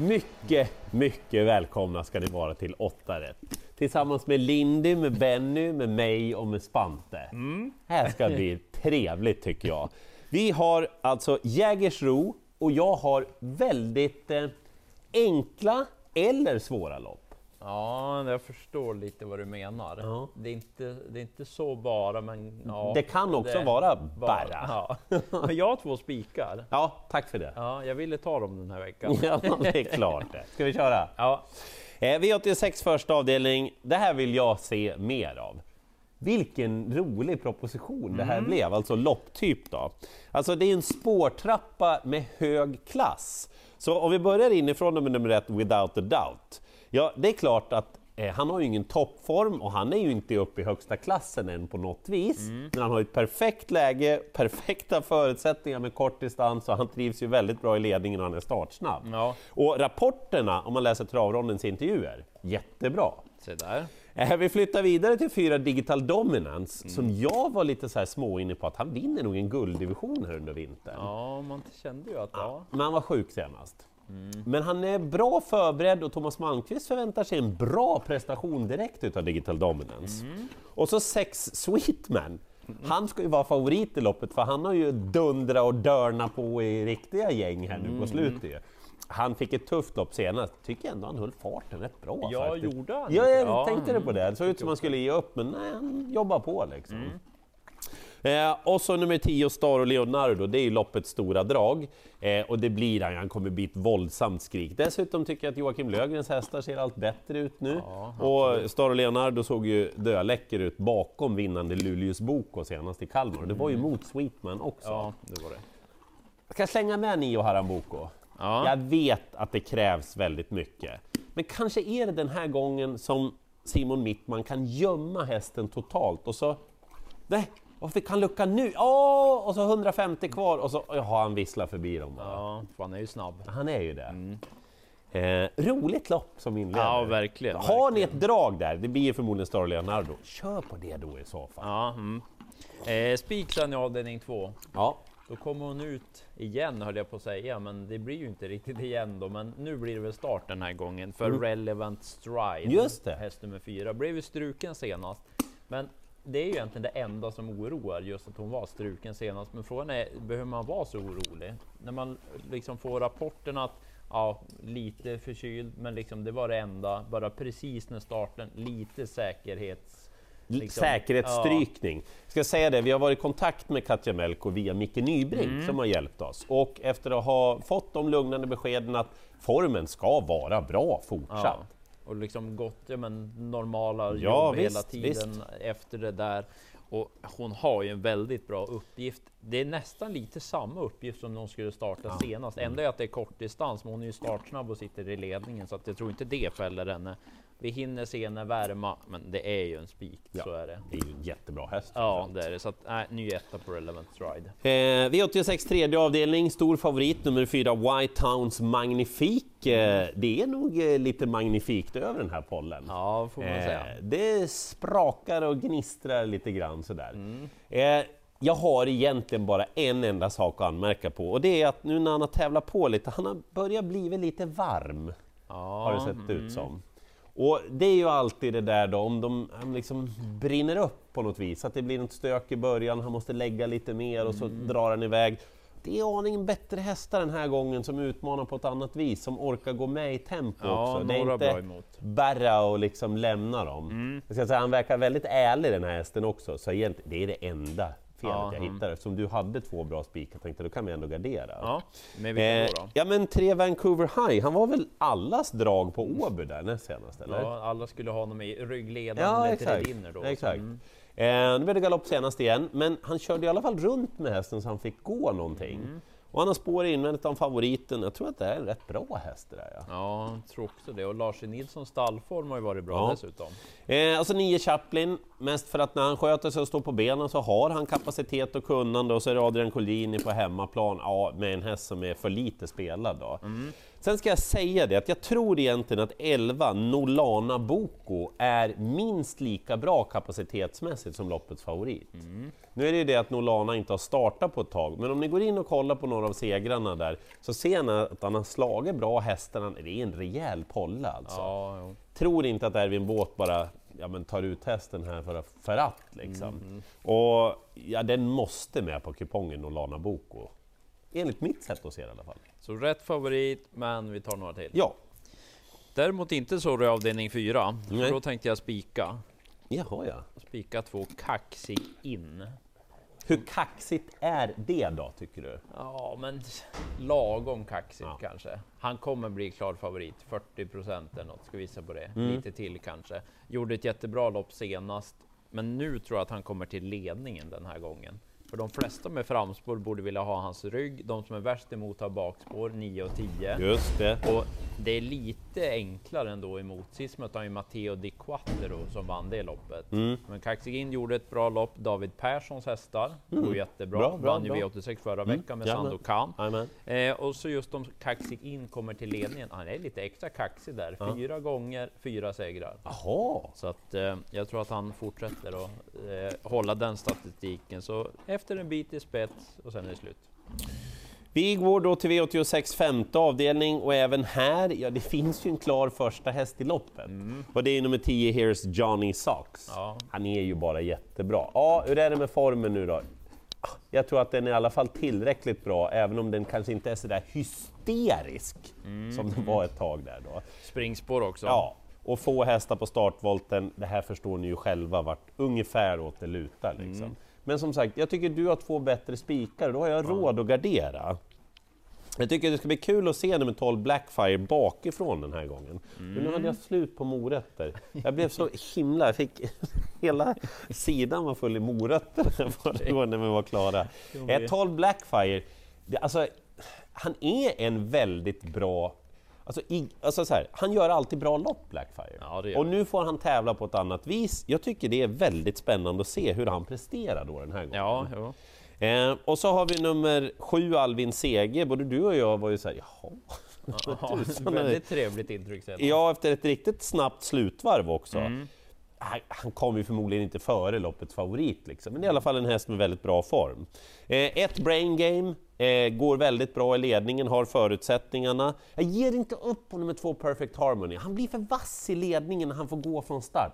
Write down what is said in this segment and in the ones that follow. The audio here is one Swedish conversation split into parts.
Mycket, mycket välkomna ska ni vara till 8 rätt. Tillsammans med Lindy, med Benny, med mig och med Spante. Mm. Här ska bli trevligt tycker jag. Vi har alltså Jägersro och jag har väldigt eh, enkla eller svåra lopp. Ja, jag förstår lite vad du menar. Ja. Det, är inte, det är inte så bara, men ja, Det kan också det- vara bara. Ja. Men jag har två spikar. Ja, tack för det. Ja, jag ville ta dem den här veckan. Ja, det är klart det. Ska vi köra? Ja, Eh, V86 första avdelning, det här vill jag se mer av. Vilken rolig proposition det här blev, alltså lopptyp då. Alltså det är en spårtrappa med hög klass. Så om vi börjar inifrån med nummer ett, Without a Doubt. Ja, det är klart att eh, han har ju ingen toppform och han är ju inte uppe i högsta klassen än på något vis. Men han har ju ett perfekt läge, perfekta förutsättningar med kort distans och han trivs ju väldigt bra i ledningen och han är startsnabb. Ja. Och rapporterna, om man läser travrondens intervjuer, jättebra. se där. Eh, Vi flyttar vidare till fyra Digital Dominance, som jag var lite så här små inne på att han vinner nog en gulddivision här under vintern. Ja, man kände ju att ja. Men han var sjuk senast. Men han är bra förberedd och Thomas Malmqvist förväntar sig en bra prestation direkt utav Digital Dominance. Och så sex Sweetman. Han ska ju vara favorit i loppet för han har ju dundra och dörna på i riktiga gäng här nu på slutet ju. Han fick ett tufft lopp senast, tycker ändå han höll farten rätt bra Ja, faktiskt. gjorde han Ja, jag Ja, tänkte det mm. på det. Det såg ut som han skulle ge upp, men nej, han jobbar på liksom. Eh, och så nummer 10, Star och Leonardo, det är ju loppets stora drag. Eh, och det blir han, han kommer bli ett våldsamt skrik. Dessutom tycker jag att Joakim Löfgrens hästar ser allt bättre ut nu. och Star och Leonardo såg ju döläcker ut bakom vinnande Luleås Boko senast i Kalmar. Det var ju mot Sweetman också. Ja, det var det. Jag ska slänga med Nio Harambuco. Ja. Jag vet att det krävs väldigt mycket. Men kanske är det den här gången som Simon Mittman kan gömma hästen totalt och så... Nej, varför fick han lucka nu? Åh! Och så 150 kvar och så har han visslat förbi dem. Ja, för han är ju snabb. Han är ju det. Eh, roligt lopp som inleder. Ja, verkligen. Har ni ett drag där, det blir ju förmodligen Star Leonardo, kör på det då i så fall. Ja, mm. eh, Spik sen i avdelning två. Ja. Då kommer hon ut igen höll jag på att säga, men det blir ju inte riktigt igen då. Men nu blir det väl start den här gången för Relevant Stride. Mm. Just det. Häst nummer fyra. Blev ju struken senast. Men det är ju egentligen det enda som oroar, just att hon var struken senast. Men frågan är, behöver man vara så orolig? När man liksom får rapporten att Ja, lite förkyld, men liksom det var det enda. Bara precis när starten, lite säkerhets... liksom- Säkerhetsstrykning. Ska säga det, vi har varit i kontakt med Katja Melko via Micke Nybrink Mm. som har hjälpt oss. Och efter att ha fått de lugnande beskeden att formen ska vara bra fortsatt. Ja, och liksom gått ja, men, normala Ja, jobb hela visst, tiden efter det där. Och hon har ju en väldigt bra uppgift. Det är nästan lite samma uppgift som när hon skulle starta senast. Ändå är att det är kortdistans, men hon är ju startsnabb och sitter i ledningen så att jag tror inte det fäller henne. Vi hinner se henne värma, men det är ju en spik, Ja, så är det. Det är en jättebra häst. Ja, det är det. Så att, nej, ny etta på Relevant Stride. Eh, V86 tredje avdelning, stor favorit nummer fyra, White Hounds Magnifik. Eh, det är nog eh, lite magnifikt över den här pollen. Ja, får man säga. Eh, det sprakar och gnistrar lite grann sådär. Mm. Eh, jag har egentligen bara en enda sak att anmärka på och det är att nu när han har tävlat på lite, han har börjat bli lite varm, Ja, har det sett mm. ut som. Och det är ju alltid det där då, om de liksom brinner upp på något vis, att det blir något stök i början, han måste lägga lite mer och så Mm. drar han iväg. Det är aningen bättre hästar den här gången som utmanar på ett annat vis, som orkar gå med i tempo Ja, också. Det är inte bara och liksom lämna dem. Mm. Jag ska säga, han verkar väldigt ärlig den här hästen också, så egentligen, det är det enda felet Ja, jag mm. hittar. Eftersom du hade två bra spikar tänkte då kan vi ändå gardera. Ja, men vilka Eh, då? ja men tre Vancouver High, han var väl allas drag på Åby där näst senast eller? Ja, alla skulle ha honom i ryggledaren Ja, exakt. tredinner då. exakt. Mm. Eh, nu blev det galopp senast igen, men han körde i alla fall runt med hästen så han fick gå någonting. Mm. Och han har spår invändigt om favoriten, jag tror att det är en rätt bra häst det där ja. Ja, jag tror också det. Och Lars Nilssons stallform har ju varit bra Ja. dessutom. Eh, alltså nio Chaplin, mest för att när han sköter sig och står på benen så har han kapacitet och kunnande och så är det Adrian Collini på hemmaplan, ja, med en häst som är för lite spelad då. Sen ska jag säga det att jag tror egentligen att 11 Nolana Boko är minst lika bra kapacitetsmässigt som loppets favorit. Nu är det ju det att Nolana inte har startat på ett tag, men om ni går in och kollar på några av segrarna där så ser ni att han har slagit bra hästarna. Det är en rejäl polle alltså. Ja. Tror inte att Erwin Båt bara ja, men tar ut hästen här för, för att liksom. Och ja, den måste med på kupongen Nolana Boko. Enligt mitt sätt att se det i alla fall. Så rätt favorit, men vi tar några till. Ja, Däremot inte så i avdelning 4. Nej. Då tänkte jag spika. jaha ja. Spika två kaxig in. Hur kaxigt är det då, tycker du? Ja, men lagom kaxigt Ja. kanske. Han kommer bli klar favorit, 40 procent eller något, ska visa på det. Mm. Lite till kanske. Gjorde ett jättebra lopp senast, men nu tror jag att han kommer till ledningen den här gången. För de flesta med framspår borde vilja ha hans rygg. De som är värst emot har bakspår, 9 och 10. Just det. Och det är lite enklare ändå emot. Sist mötte han ju Matteo Di Quattro som vann det loppet. Mm. Men Kaxigin gjorde ett bra lopp. David Perssons hästar går jättebra. Bra, bra, vann ju bra. V86 förra Mm. veckan med Jajamän. Sandokan. Jajamän. Eh, och så just om Kaxigin kommer till ledningen. Han är lite extra kaxig där. Fyra gånger, fyra segrar. Jaha. Så att eh, jag tror att han fortsätter att eh, hålla den statistiken. Så efter en bit i spets och sen är det slut. Vi går då till V86 femte avdelning och även här, ja det finns ju en klar första häst i loppet. Och det är nummer 10 Here's Johnny Socks. Ja. Han är ju bara jättebra. Ja, hur är det med formen nu då? Jag tror att den är i alla fall tillräckligt bra, även om den kanske inte är så där hysterisk som den var ett tag där då. Springspår också. Ja, och få hästar på startvolten, det här förstår ni ju själva vart ungefär åt det lutar. Liksom. Men som sagt, jag tycker du har två bättre spikar, då har jag råd att gardera. Jag tycker det ska bli kul att se nummer 12 Blackfire bakifrån den här gången. Men nu hade jag slut på morötter. Jag blev så himla... Jag fick, hela sidan var full i morötter förra gången när vi var klara. Eh, 12 Blackfire, det, alltså, han är en väldigt bra... Alltså, i, alltså så här, han gör alltid bra lopp, Blackfire. Ja, och nu får han tävla på ett annat vis. Jag tycker det är väldigt spännande att se hur han presterar då den här gången. Ja, jo. Eh, och så har vi nummer sju, Alvin Sege. Både du och jag var ju såhär, jaha. Ja, det? väldigt trevligt intryck sen. Ja, efter ett riktigt snabbt slutvarv också. Mm. Han, han kom ju förmodligen inte före loppets favorit, liksom. men det är i alla fall en häst med väldigt bra form. Eh, ett brain game, eh, går väldigt bra i ledningen, har förutsättningarna. Jag ger inte upp på nummer två Perfect Harmony. Han blir för vass i ledningen när han får gå från start.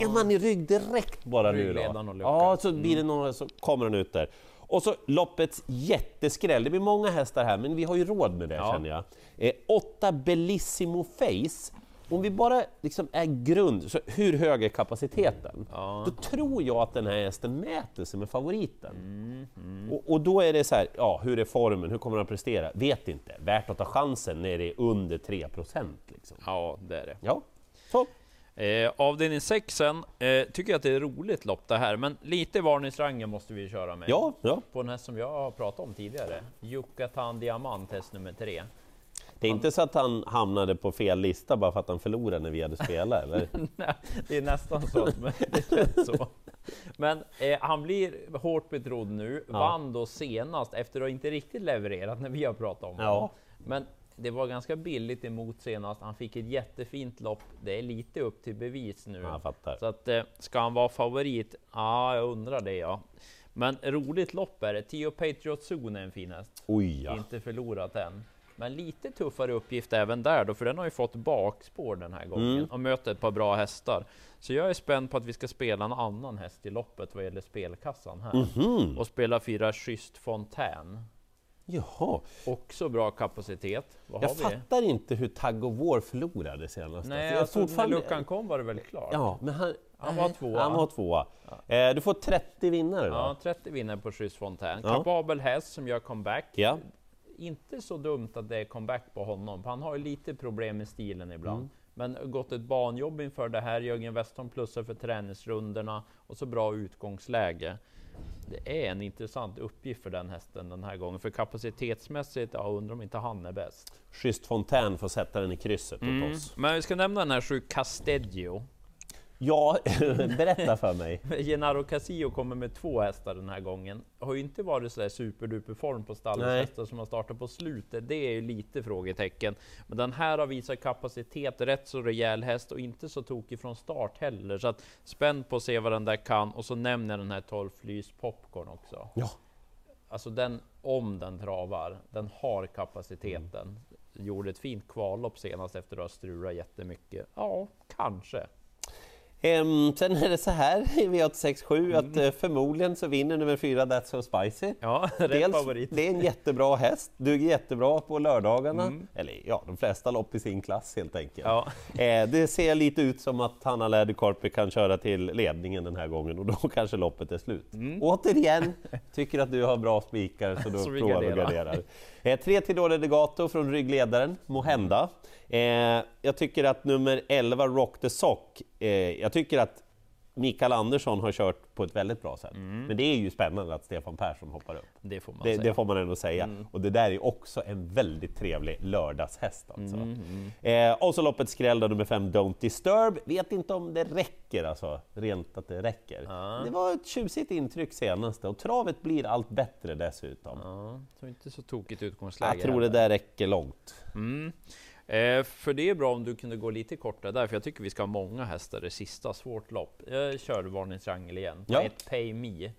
Är man i rygg direkt bara nu då? Ja, så blir det några, så kommer han ut där. Och så loppets jätteskräll. Det blir många hästar här, men vi har ju råd med det Ja. känner jag. Eh, åtta Bellissimo Face. Om vi bara liksom är grund, så hur hög är kapaciteten? Ja. Då tror jag att den här hästen mäter sig med favoriten. Mm, Och, och då är det så här, ja, hur är formen, hur kommer han att prestera? Vet inte. Värt att ta chansen när det är under 3% Liksom. Ja, det är det. Ja, så. Eh, avdelning 6 sen, eh, tycker jag att det är roligt lopp det här, men lite varningsrangen måste vi köra med. Ja, ja. På den här som jag har pratat om tidigare, Yucatan Diamant, häst nummer tre. Det är inte så att han hamnade på fel lista bara för att han förlorade när vi hade spelat, eller? Nej, det är nästan så, men så. Men eh, han blir hårt betrodd nu, Ja. vann då senast efter att inte riktigt levererat när vi har pratat om Ja. honom. Men det var ganska billigt emot senast. Han fick ett jättefint lopp. Det är lite upp till bevis nu. Ja, jag fattar. Så att, eh, ska han vara favorit? Ja, jag undrar det ja. Men roligt lopp är det. Tio Patriot Zone är en fin häst. Oj ja. Inte förlorat än. Men lite tuffare uppgift även där då, för den har ju fått bakspår den här gången Mm. och möter ett par bra hästar. Så jag är spänd på att vi ska spela en annan häst i loppet vad gäller spelkassan här. Mhm. Och spela fyra Schysst Fontän. Jaha. Också bra kapacitet. Vad Jag fattar inte hur Tag of War förlorade senast. Nej, Jag alltså, fortfarande- när luckan kom var det väl klart? Ja, men han, Han var tvåa. Han var tvåa. Eh, du får 30 vinnare då. Ja, 30 vinner på Schysst Fontän. Ja. Kapabel häst som gör comeback. Ja. Inte så dumt att det är comeback på honom, för han har ju lite problem med stilen ibland. Mm. Men gått ett banjobb inför det här. Jörgen Westholm plussar för träningsrundorna och så bra utgångsläge. Det är en intressant uppgift för den hästen den här gången. För kapacitetsmässigt, ja, undrar om inte han är bäst. Schysst Fontän får sätta den i krysset åt oss. Men vi ska nämna den här sju Casteggio. Ja, berätta för mig. Genaro Casillo kommer med två hästar den här gången. Har ju inte varit så där superduper form på stallets som har startat på slutet. Det är ju lite frågetecken. Men den här har visat kapacitet, rätt så rejäl häst och inte så tokig från start heller. Så att spänd på att se vad den där kan. Och så nämner den här 12 Flys Popcorn också. Ja. Alltså den, om den travar, den har kapaciteten. Mm. Gjorde ett fint kvallopp senast efter att ha strulat jättemycket. Ja, kanske. Um, sen är det så här i V867 mm. att uh, förmodligen så vinner nummer fyra That's So Spicy. Ja, Dels, favorit. Det är en jättebra häst, duger jättebra på lördagarna. Mm. Eller ja, de flesta lopp i sin klass helt enkelt. Ja. Uh, det ser lite ut som att Hanna Läderkorpi kan köra till ledningen den här gången och då kanske loppet är slut. Mm. Återigen, tycker att du har bra spikar så då provar och garderar. Eh, tre Tidore Degato från ryggledaren, Mohenda. Eh, jag tycker att nummer 11, Rock the Sock, eh, jag tycker att Mikael Andersson har kört på ett väldigt bra sätt. Mm. Men det är ju spännande att Stefan Persson hoppar upp. Det får man, det, säga. Det får man ändå säga. Mm. Och det där är också en väldigt trevlig lördagshäst. Alltså. Mm, mm. eh, och så loppet skräll nummer 5, Don't Disturb. Vet inte om det räcker, alltså, rent att det räcker. Ja. Det var ett tjusigt intryck senast och travet blir allt bättre dessutom. Ja, så inte så tokigt utgångsläge. Jag tror det där räcker långt. Eh, för det är bra om du kunde gå lite kortare där, för jag tycker vi ska ha många hästar i sista svårt lopp. Jag kör varningstriangel igen. Ja. Ett Pay Me.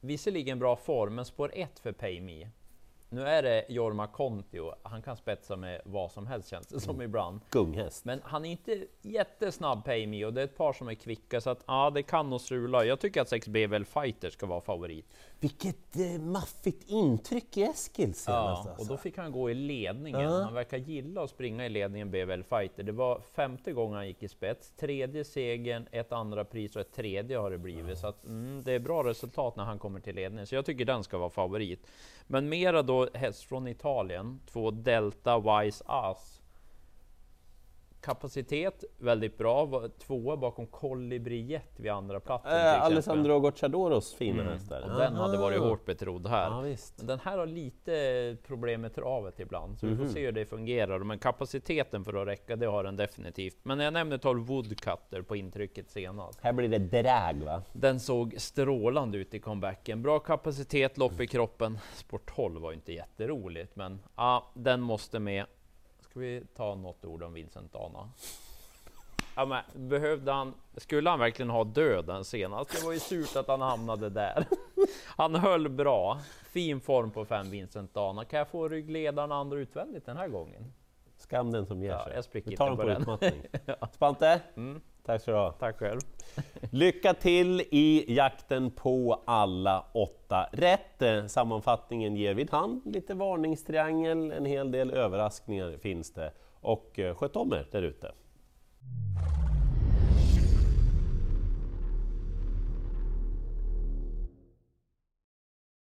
Visserligen bra form, men spår 1 för Pay Me. Nu är det Jorma Kontio, han kan spetsa med vad som helst känns det som mm. ibland. Gunghäst. Men han är inte jättesnabb Pay och det är ett par som är kvicka så att ja, det kan nog strula. Jag tycker att 6 BVL Fighter ska vara favorit. Vilket eh, maffigt intryck i Eskil senast. Ja, alltså. och då fick han gå i ledningen. Ja. Han verkar gilla att springa i ledningen BVL Fighter. Det var femte gången han gick i spets, tredje segern, ett andra pris och ett tredje har det blivit. Ja. Så att, mm, det är bra resultat när han kommer till ledningen, så jag tycker den ska vara favorit. Men mera då häst från Italien, två Delta Wise As. Kapacitet väldigt bra, tvåa bakom Colibri vid andra platsen. Äh, Alessandro Gocciadoros fina mm. hästar. Och den hade varit hårt betrodd här. Ja, Men den här har lite problem med travet ibland, så mm vi får mhm. se hur det fungerar. Men kapaciteten för att räcka, det har den definitivt. Men jag nämnde 12 Woodcutter på intrycket senast. Här blir det drag va? Den såg strålande ut i comebacken. Bra kapacitet, lopp i kroppen. Sport 12 var inte jätteroligt, men ja, den måste med. Ska vi ta något ord om Vincent Dana? Ja, men, behövde han, skulle han verkligen ha döden senast? Det var ju surt att han hamnade där. Han höll bra, fin form på fem Vincent Dana. Kan jag få ryggledaren andra utvändigt den här gången? Skam den som ger sig. Ja, jag spricker Vi tar på, på utmattning. ja. Spante, mm. Tack ska du ha. Tack själv. Lycka till i jakten på alla åtta rätt. Sammanfattningen ger vid hand lite varningstriangel, en hel del överraskningar finns det. Och eh, sköt om er där ute.